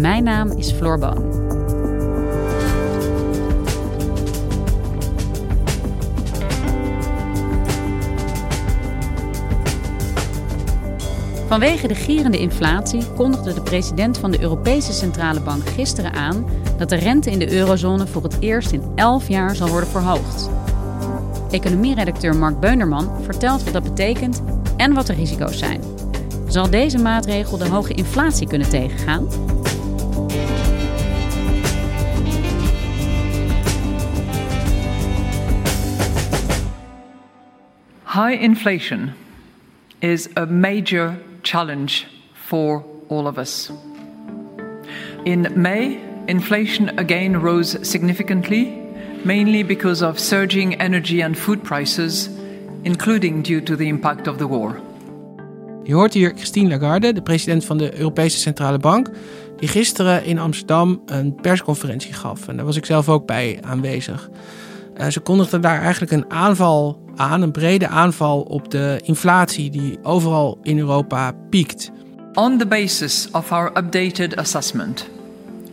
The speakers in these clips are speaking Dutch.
Mijn naam is Floor Boon. Vanwege de gierende inflatie kondigde de president van de Europese Centrale Bank gisteren aan dat de rente in de eurozone voor het eerst in 11 jaar zal worden verhoogd. Economieredacteur Mark Beunerman vertelt wat dat betekent en wat de risico's zijn. Zal deze maatregel de hoge inflatie kunnen tegengaan? High inflation is a major challenge for all of us. In May, inflation again rose significantly, mainly because of surging energy and food prices, including due to the impact of the war. Je hoort hier Christine Lagarde, de president van de Europese Centrale Bank, die gisteren in Amsterdam een persconferentie gaf. En daar was ik zelf ook bij aanwezig. Uh, ze kondigde daar eigenlijk een aanval aan, een brede aanval op de inflatie die overal in Europa piekt. On the basis of our updated assessment,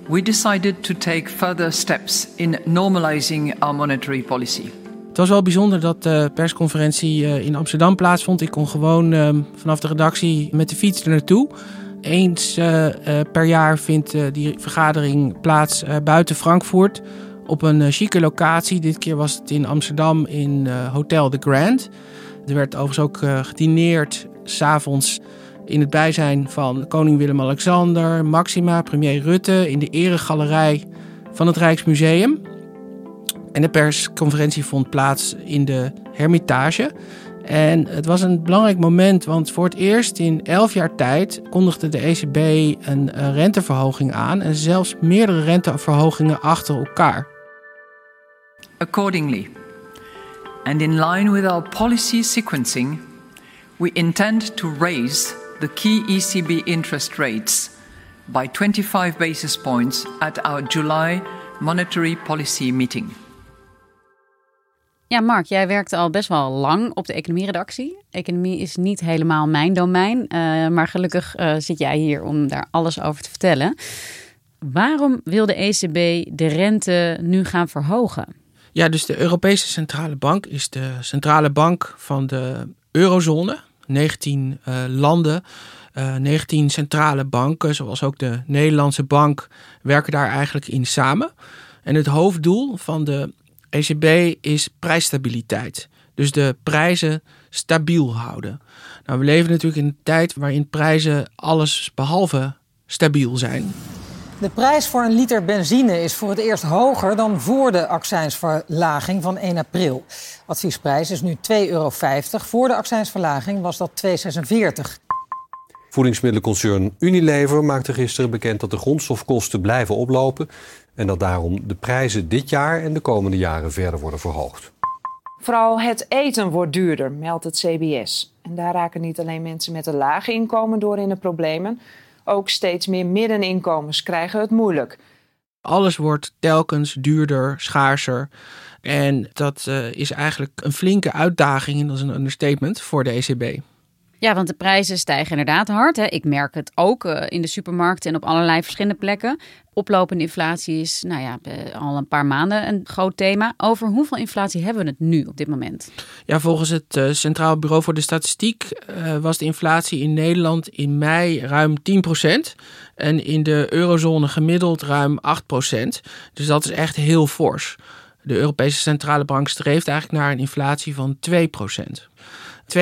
we decided to take further steps in normalizing our monetary policy. Het was wel bijzonder dat de persconferentie eh, in Amsterdam plaatsvond. Ik kon gewoon ehm, vanaf de redactie met de fiets er naartoe. Eens uh, per jaar vindt die vergadering plaats buiten Frankfurt op een chique locatie. Dit keer was het in Amsterdam in Hotel The Grand. Er werd overigens ook gedineerd s'avonds in het bijzijn van koning Willem-Alexander, Maxima, premier Rutte in de eregalerij van het Rijksmuseum. En de persconferentie vond plaats in de Hermitage. En het was een belangrijk moment, want voor het eerst in elf jaar tijd kondigde de ECB een renteverhoging aan en zelfs meerdere renteverhogingen achter elkaar. Accordingly, and in line with our policy sequencing, we intend to raise the key ECB interest rates by 25 basis points at our July monetary policy meeting. Ja, Mark, jij werkte al best wel lang op de economieredactie. Economie is niet helemaal mijn domein, uh, maar gelukkig uh, zit jij hier om daar alles over te vertellen. Waarom wil de ECB de rente nu gaan verhogen? Ja, dus de Europese Centrale Bank is de centrale bank van de eurozone. 19 uh, landen, 19 centrale banken, zoals ook de Nederlandse bank, werken daar eigenlijk in samen. En het hoofddoel van de ECB is prijsstabiliteit. Dus de prijzen stabiel houden. Nou, we leven natuurlijk in een tijd waarin prijzen alles behalve stabiel zijn. De prijs voor een liter benzine is voor het eerst hoger dan voor de accijnsverlaging van 1 april. Adviesprijs is nu 2,50 euro. Voor de accijnsverlaging was dat 2,46. Voedingsmiddelenconcern Unilever maakte gisteren bekend dat de grondstofkosten blijven oplopen en dat daarom de prijzen dit jaar en de komende jaren verder worden verhoogd. Vooral het eten wordt duurder, meldt het CBS. En daar raken niet alleen mensen met een laag inkomen door in de problemen, ook steeds meer middeninkomens krijgen het moeilijk. Alles wordt telkens duurder, schaarser. En dat uh, is eigenlijk een flinke uitdaging, en dat is een understatement, voor de ECB. Ja, want de prijzen stijgen inderdaad hard. Hè. Ik merk het ook uh, in de supermarkten en op allerlei verschillende plekken. Oplopende inflatie is nou ja, al een paar maanden een groot thema. Over hoeveel inflatie hebben we het nu op dit moment? Ja, volgens het uh, Centraal Bureau voor de Statistiek was de inflatie in Nederland in mei ruim 10%. En in de eurozone gemiddeld ruim 8%. Dus dat is echt heel fors. De Europese Centrale Bank streeft eigenlijk naar een inflatie van 2%. 2%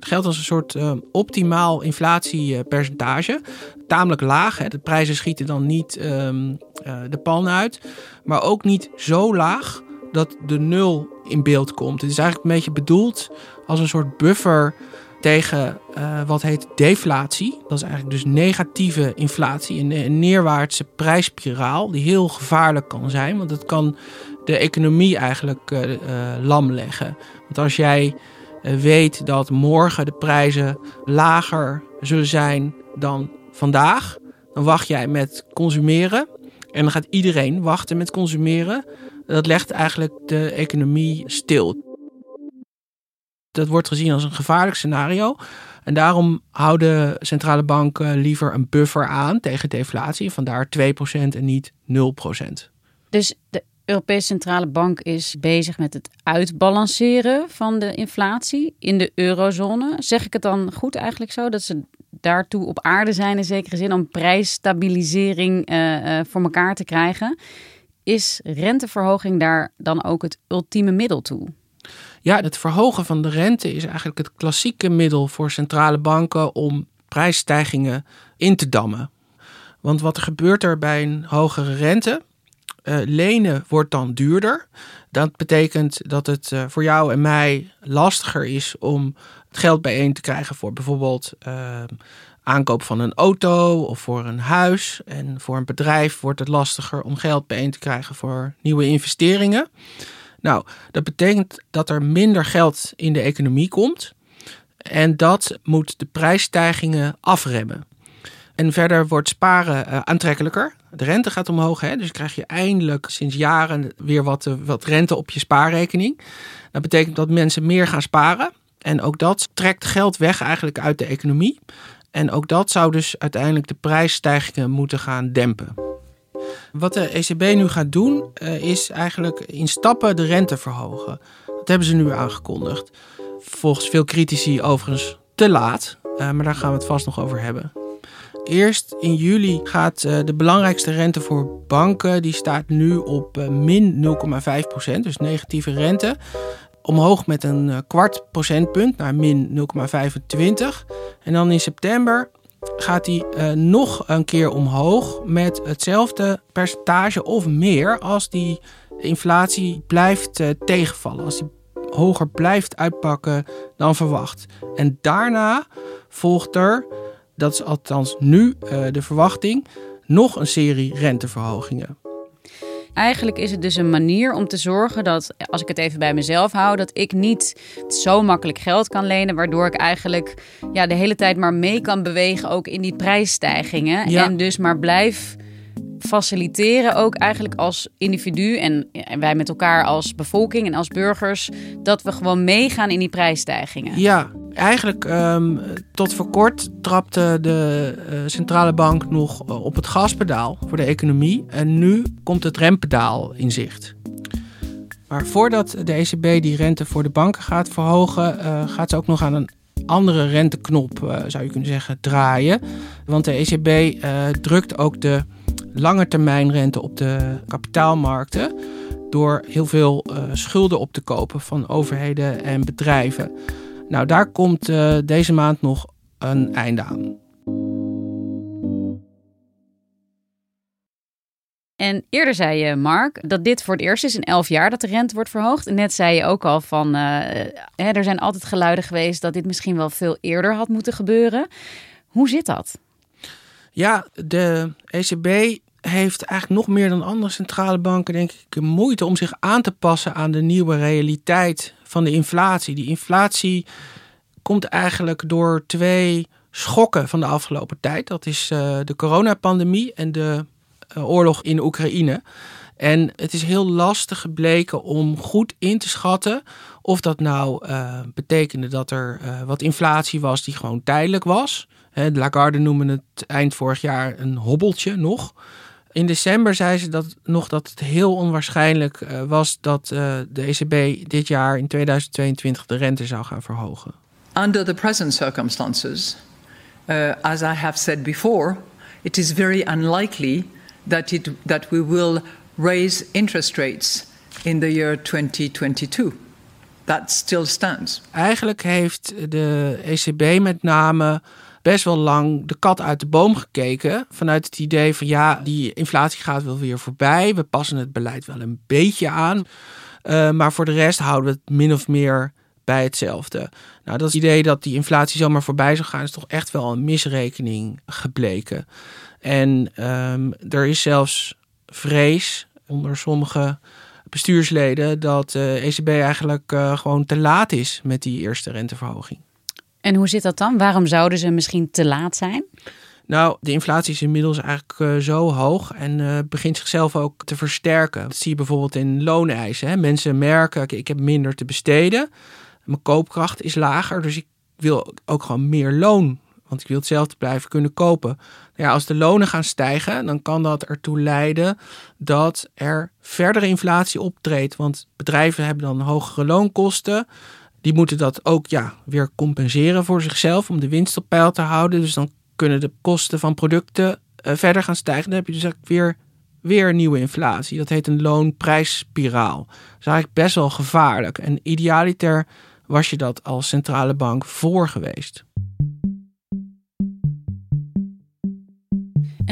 geldt als een soort uh, optimaal inflatiepercentage. Tamelijk laag. Hè. De prijzen schieten dan niet um, uh, de pan uit. Maar ook niet zo laag dat de nul in beeld komt. Het is eigenlijk een beetje bedoeld als een soort buffer tegen uh, wat heet deflatie. Dat is eigenlijk dus negatieve inflatie, een, een neerwaartse prijsspiraal die heel gevaarlijk kan zijn. Want het kan de economie eigenlijk lam leggen. Want als jij weet dat morgen de prijzen lager zullen zijn dan vandaag, dan wacht jij met consumeren. En dan gaat iedereen wachten met consumeren. Dat legt eigenlijk de economie stil. Dat wordt gezien als een gevaarlijk scenario. En daarom houden centrale banken liever een buffer aan tegen deflatie. Vandaar 2% en niet 0%. Dus de Europese Centrale Bank is bezig met het uitbalanceren van de inflatie in de eurozone. Zeg ik het dan goed eigenlijk zo? Dat ze daartoe op aarde zijn in zekere zin om prijsstabilisering uh, uh, voor elkaar te krijgen. Is renteverhoging daar dan ook het ultieme middel toe? Ja, het verhogen van de rente is eigenlijk het klassieke middel voor centrale banken om prijsstijgingen in te dammen. Want wat gebeurt er bij een hogere rente? Uh, lenen wordt dan duurder. Dat betekent dat het uh, voor jou en mij lastiger is om het geld bijeen te krijgen voor bijvoorbeeld uh, aankoop van een auto of voor een huis. En voor een bedrijf wordt het lastiger om geld bijeen te krijgen voor nieuwe investeringen. Nou, dat betekent dat er minder geld in de economie komt. En dat moet de prijsstijgingen afremmen. En verder wordt sparen uh, aantrekkelijker. De rente gaat omhoog, hè? dus krijg je eindelijk sinds jaren weer wat, uh, wat rente op je spaarrekening. Dat betekent dat mensen meer gaan sparen. En ook dat trekt geld weg eigenlijk uit de economie. En ook dat zou dus uiteindelijk de prijsstijgingen moeten gaan dempen. Wat de ECB nu gaat doen, uh, is eigenlijk in stappen de rente verhogen. Dat hebben ze nu aangekondigd. Volgens veel critici overigens te laat, maar daar gaan we het vast nog over hebben. Eerst in juli gaat uh, de belangrijkste rente voor banken, die staat nu op min 0,5%, dus negatieve rente. Omhoog met een kwart procentpunt naar min 0,25. En dan in september gaat uh, nog een keer omhoog met hetzelfde percentage of meer als die inflatie blijft tegenvallen. Als die hoger blijft uitpakken dan verwacht. En daarna volgt er, dat is althans nu uh, de verwachting, nog een serie renteverhogingen. Eigenlijk is het dus een manier om te zorgen dat, als ik het even bij mezelf hou, dat ik niet zo makkelijk geld kan lenen, waardoor ik eigenlijk ja, de hele tijd maar mee kan bewegen, ook in die prijsstijgingen. Ja. En dus maar blijf faciliteren, ook eigenlijk als individu en, wij met elkaar als bevolking en als burgers, dat we gewoon meegaan in die prijsstijgingen. Ja, eigenlijk um, tot voor kort trapte de uh, centrale bank nog op het gaspedaal voor de economie. En nu komt het rempedaal in zicht. Maar voordat de ECB die rente voor de banken gaat verhogen, uh, gaat ze ook nog aan een andere renteknop, zou je kunnen zeggen, draaien. Want de ECB drukt ook de lange termijn rente op de kapitaalmarkten door heel veel schulden op te kopen van overheden en bedrijven. Nou, daar komt uh, deze maand nog een einde aan. En eerder zei je, Mark, dat dit voor het eerst is in elf jaar dat de rente wordt verhoogd. Net zei je ook al van, uh, hè, er zijn altijd geluiden geweest dat dit misschien wel veel eerder had moeten gebeuren. Hoe zit dat? Ja, de ECB heeft eigenlijk nog meer dan andere centrale banken, denk ik, moeite om zich aan te passen aan de nieuwe realiteit van de inflatie. Die inflatie komt eigenlijk door twee schokken van de afgelopen tijd. Dat is uh, de coronapandemie en de uh, oorlog in Oekraïne. En het is heel lastig gebleken om goed in te schatten of dat nou uh, betekende dat er wat inflatie was die gewoon tijdelijk was. He, Lagarde noemen het eind vorig jaar een hobbeltje nog. In december zei ze dat nog dat het heel onwaarschijnlijk uh, was dat de ECB dit jaar in 2022 de rente zou gaan verhogen. Under the present circumstances, as I have said before, it is very unlikely that it that we will raise interest rates in the year 2022. That still stands. Eigenlijk heeft de ECB met name best wel lang de kat uit de boom gekeken. Vanuit het idee van ja, die inflatie gaat wel weer voorbij. We passen het beleid wel een beetje aan. Uh, maar voor de rest houden we het min of meer bij hetzelfde. Nou, dat idee dat die inflatie zomaar voorbij zou gaan, is toch echt wel een misrekening gebleken. En um, er is zelfs vrees onder sommige bestuursleden dat de ECB eigenlijk uh, gewoon te laat is met die eerste renteverhoging. En hoe zit dat dan? Waarom zouden ze misschien te laat zijn? Nou, de inflatie is inmiddels eigenlijk uh, zo hoog en uh, begint zichzelf ook te versterken. Dat zie je bijvoorbeeld in looneisen. Hè? Mensen merken, ik heb minder te besteden. Mijn koopkracht is lager, dus ik wil ook gewoon meer loon want ik wil hetzelfde blijven kunnen kopen. Ja, als de lonen gaan stijgen, dan kan dat ertoe leiden dat er verdere inflatie optreedt. Want bedrijven hebben dan hogere loonkosten. Die moeten dat ook ja, weer compenseren voor zichzelf om de winst op peil te houden. Dus dan kunnen de kosten van producten uh, verder gaan stijgen. Dan heb je dus eigenlijk weer, weer nieuwe inflatie. Dat heet een loonprijsspiraal. Dat is eigenlijk best wel gevaarlijk. En idealiter was je dat als centrale bank voor geweest.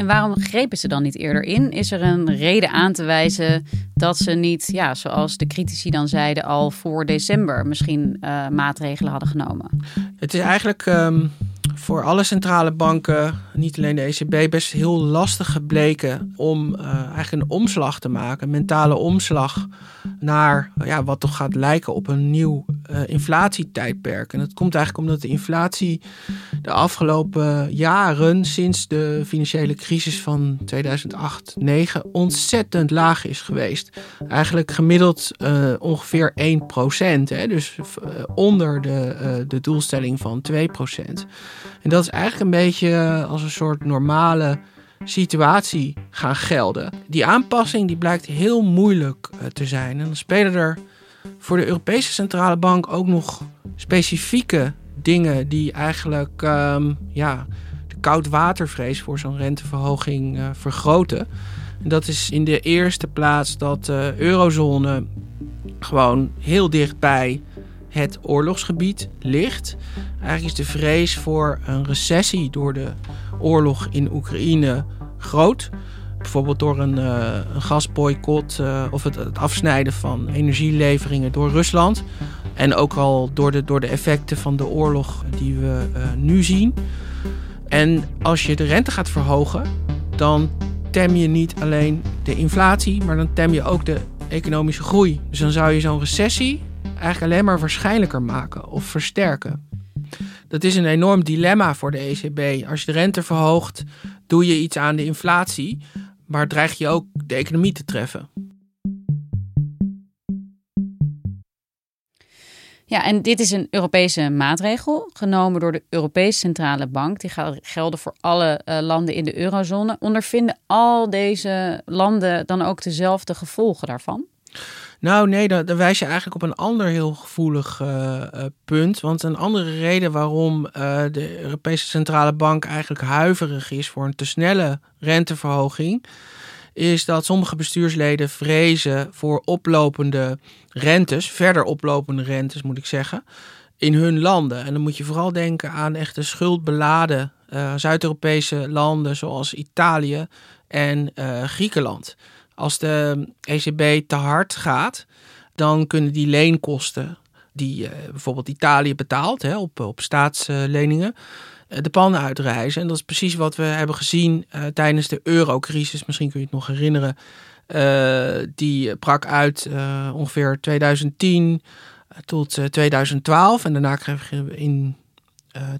Waarom grepen ze dan niet eerder in? Is er een reden aan te wijzen dat ze niet, ja, zoals de critici dan zeiden, al voor december misschien uh, maatregelen hadden genomen? Het is eigenlijk um, voor alle centrale banken, niet alleen de ECB, best heel lastig gebleken om uh, eigenlijk een omslag te maken, mentale omslag naar ja, wat toch gaat lijken op een nieuw uh, inflatietijdperk. En dat komt eigenlijk omdat de inflatie de afgelopen jaren, sinds de financiële crisis van 2008-2009, ontzettend laag is geweest. Eigenlijk gemiddeld uh, ongeveer 1 procent, dus uh, onder de, de doelstelling van 2 procent. En dat is eigenlijk een beetje als een soort normale situatie gaan gelden. Die aanpassing die blijkt heel moeilijk te zijn. En dan spelen er voor de Europese Centrale Bank ook nog specifieke dingen die eigenlijk um, ja, de koudwatervrees voor zo'n renteverhoging uh, vergroten. En dat is in de eerste plaats dat de eurozone gewoon heel dichtbij het oorlogsgebied ligt. Eigenlijk is de vrees voor een recessie door de oorlog in Oekraïne groot. Bijvoorbeeld door een, uh, een gasboycott uh, of het, het, afsnijden van energieleveringen door Rusland. En ook al door de, door de effecten van de oorlog die we uh, nu zien. En als je de rente gaat verhogen, dan tem je niet alleen de inflatie, maar dan tem je ook de economische groei. Dus dan zou je zo'n recessie eigenlijk alleen maar waarschijnlijker maken of versterken. Dat is een enorm dilemma voor de ECB. Als je de rente verhoogt, doe je iets aan de inflatie, maar dreig je ook de economie te treffen. Ja, en dit is een Europese maatregel genomen door de Europese Centrale Bank. Die gaat gelden voor alle uh, landen in de eurozone. Ondervinden al deze landen dan ook dezelfde gevolgen daarvan? Nou, nee, dan, wijs je eigenlijk op een ander heel gevoelig uh, uh, punt. Want een andere reden waarom uh, de Europese Centrale Bank eigenlijk huiverig is voor een te snelle renteverhoging. Is dat sommige bestuursleden vrezen voor oplopende rentes, verder oplopende rentes moet ik zeggen, in hun landen. En dan moet je vooral denken aan echte schuldbeladen Zuid-Europese landen zoals Italië en Griekenland. Als de ECB te hard gaat, dan kunnen die leenkosten die uh, bijvoorbeeld Italië betaalt hè, op, op staatsleningen, uh, de pannen uitreizen. En dat is precies wat we hebben gezien uh, tijdens de eurocrisis. Misschien kun je het nog herinneren. die brak uit ongeveer 2010 tot 2012. En daarna kregen we in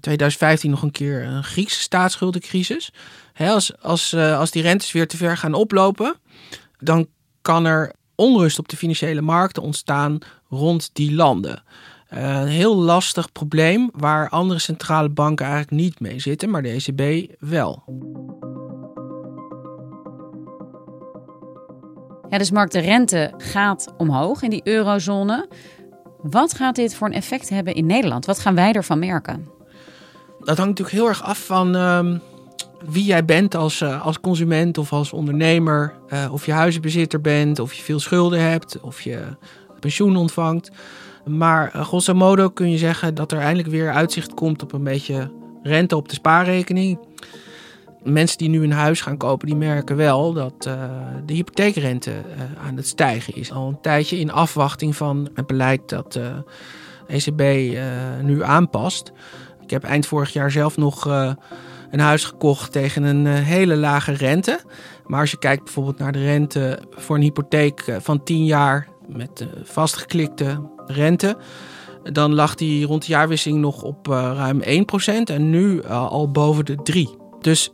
2015 nog een keer een Griekse staatsschuldencrisis. Hè, als, als, als die rentes weer te ver gaan oplopen, dan kan er onrust op de financiële markten ontstaan rond die landen. Uh, een heel lastig probleem waar andere centrale banken eigenlijk niet mee zitten, maar de ECB wel. Ja, dus Mark, de rente gaat omhoog in die eurozone. Wat gaat dit voor een effect hebben in Nederland? Wat gaan wij ervan merken? Dat hangt natuurlijk heel erg af van uh, wie jij bent als, uh, als consument of als ondernemer. Uh, of je huizenbezitter bent, of je veel schulden hebt, of je pensioen ontvangt. Maar uh, grosso modo kun je zeggen dat er eindelijk weer uitzicht komt op een beetje rente op de spaarrekening. Mensen die nu een huis gaan kopen, die merken wel dat de hypotheekrente aan het stijgen is. Al een tijdje in afwachting van het beleid dat de ECB nu aanpast. Ik heb eind vorig jaar zelf nog een huis gekocht tegen een hele lage rente. Maar als je kijkt bijvoorbeeld naar de rente voor een hypotheek van 10 jaar met vastgeklikte rente. Dan lag die rond de jaarwisseling nog op ruim 1% en nu al boven de 3. Dus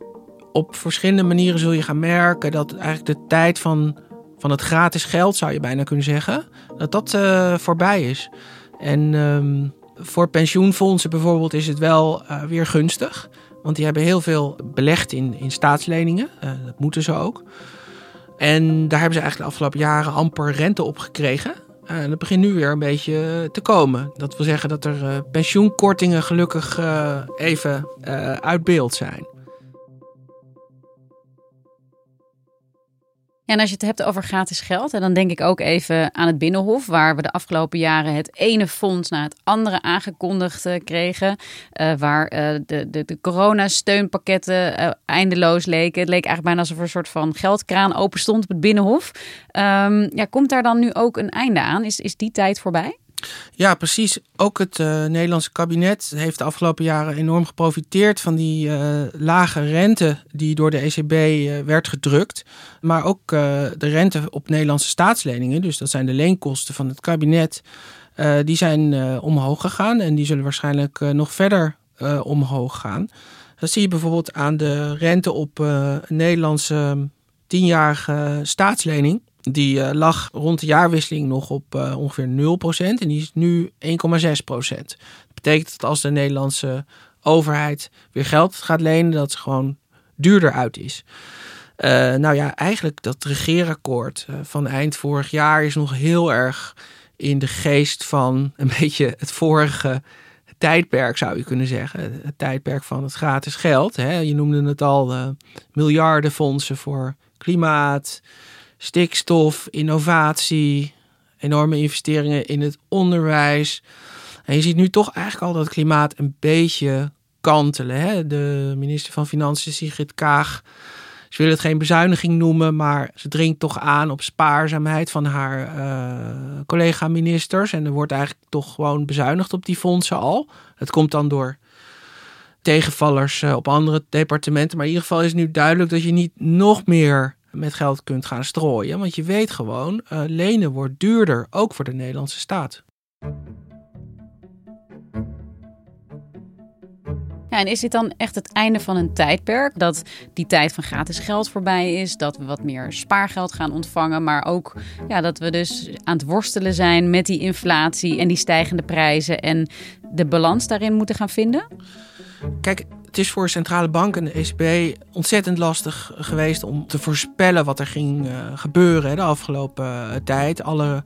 op verschillende manieren zul je gaan merken dat eigenlijk de tijd van, van het gratis geld, zou je bijna kunnen zeggen, dat dat voorbij is. En um, voor pensioenfondsen bijvoorbeeld is het wel weer gunstig. Want die hebben heel veel belegd in, in staatsleningen. dat moeten ze ook. En daar hebben ze eigenlijk de afgelopen jaren amper rente op gekregen. Uh, en dat begint nu weer een beetje te komen. Dat wil zeggen dat er pensioenkortingen gelukkig even uit beeld zijn. En als je het hebt over gratis geld, dan denk ik ook even aan het Binnenhof, waar we de afgelopen jaren het ene fonds na het andere aangekondigd uh, kregen. Uh, waar uh, de, de, de coronasteunpakketten eindeloos leken. Het leek eigenlijk bijna alsof er een soort van geldkraan open stond op het Binnenhof. Um, ja, komt daar dan nu ook een einde aan? Is, is die tijd voorbij? Ja, precies. Ook het uh, Nederlandse kabinet heeft de afgelopen jaren enorm geprofiteerd van die uh, lage rente die door de ECB uh, werd gedrukt. Maar ook de rente op Nederlandse staatsleningen, dus dat zijn de leenkosten van het kabinet, die zijn omhoog gegaan en die zullen waarschijnlijk nog verder omhoog gaan. Dat zie je bijvoorbeeld aan de rente op Nederlandse tienjarige staatslening. Die uh, lag rond de jaarwisseling nog op uh, ongeveer 0% en die is nu 1,6%. Dat betekent dat als de Nederlandse overheid weer geld gaat lenen, dat het gewoon duurder uit is. Uh, nou ja, eigenlijk dat regeerakkoord van eind vorig jaar is nog heel erg in de geest van een beetje het vorige tijdperk, zou je kunnen zeggen. Het tijdperk van het gratis geld. Hè. Je noemde het al, miljardenfondsen voor klimaat, stikstof, innovatie, enorme investeringen in het onderwijs. En je ziet nu toch eigenlijk al dat het klimaat een beetje kantelen. Hè? De minister van Financiën, Sigrid Kaag, ze wil het geen bezuiniging noemen, maar ze dringt toch aan op spaarzaamheid van haar uh, collega-ministers. En er wordt eigenlijk toch gewoon bezuinigd op die fondsen al. Het komt dan door tegenvallers uh, op andere departementen. Maar in ieder geval is nu duidelijk dat je niet nog meer met geld kunt gaan strooien. Want je weet gewoon, uh, lenen wordt duurder, ook voor de Nederlandse staat. Ja, en is dit dan echt het einde van een tijdperk? Dat die tijd van gratis geld voorbij is, dat we wat meer spaargeld gaan ontvangen, maar ook ja, dat we dus aan het worstelen zijn met die inflatie en die stijgende prijzen en de balans daarin moeten gaan vinden? Kijk, het is voor centrale banken en de ECB ontzettend lastig geweest om te voorspellen wat er ging uh, gebeuren de afgelopen uh, tijd. Alle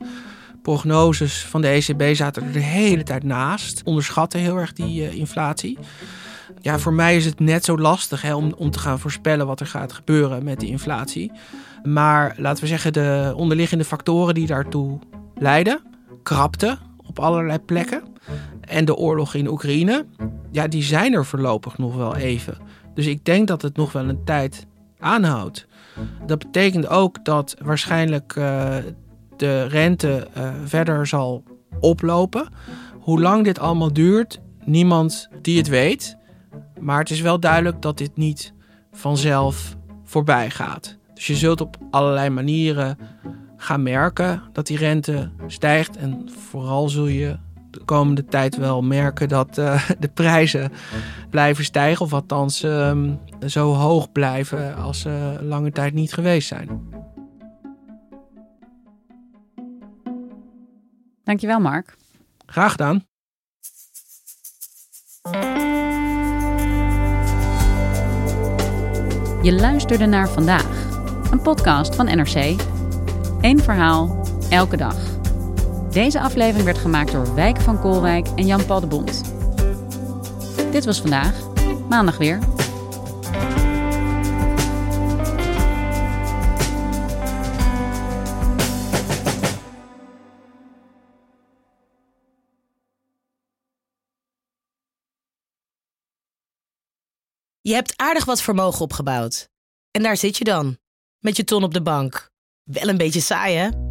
prognoses van de ECB zaten er de hele tijd naast, onderschatten heel erg die uh, inflatie. Ja, voor mij is het net zo lastig hè, om, om te gaan voorspellen wat er gaat gebeuren met die inflatie. Maar laten we zeggen, de onderliggende factoren die daartoe leiden, krapte op allerlei plekken. En de oorlog in Oekraïne, ja, die zijn er voorlopig nog wel even. Dus ik denk dat het nog wel een tijd aanhoudt. Dat betekent ook dat waarschijnlijk uh, de rente uh, verder zal oplopen. Hoe lang dit allemaal duurt, niemand die het weet. Maar het is wel duidelijk dat dit niet vanzelf voorbij gaat. Dus je zult op allerlei manieren gaan merken dat die rente stijgt. En vooral zul je de komende tijd wel merken dat uh, de prijzen blijven stijgen. Of althans um, zo hoog blijven als ze lange tijd niet geweest zijn. Dankjewel, Mark. Graag gedaan. Je luisterde naar vandaag, een podcast van NRC. Eén verhaal, elke dag. Deze aflevering werd gemaakt door Wijk van Koolwijk en Jan-Paul de Bond. Dit was vandaag, maandag weer. Je hebt aardig wat vermogen opgebouwd. En daar zit je dan, met je ton op de bank. Wel een beetje saai, hè?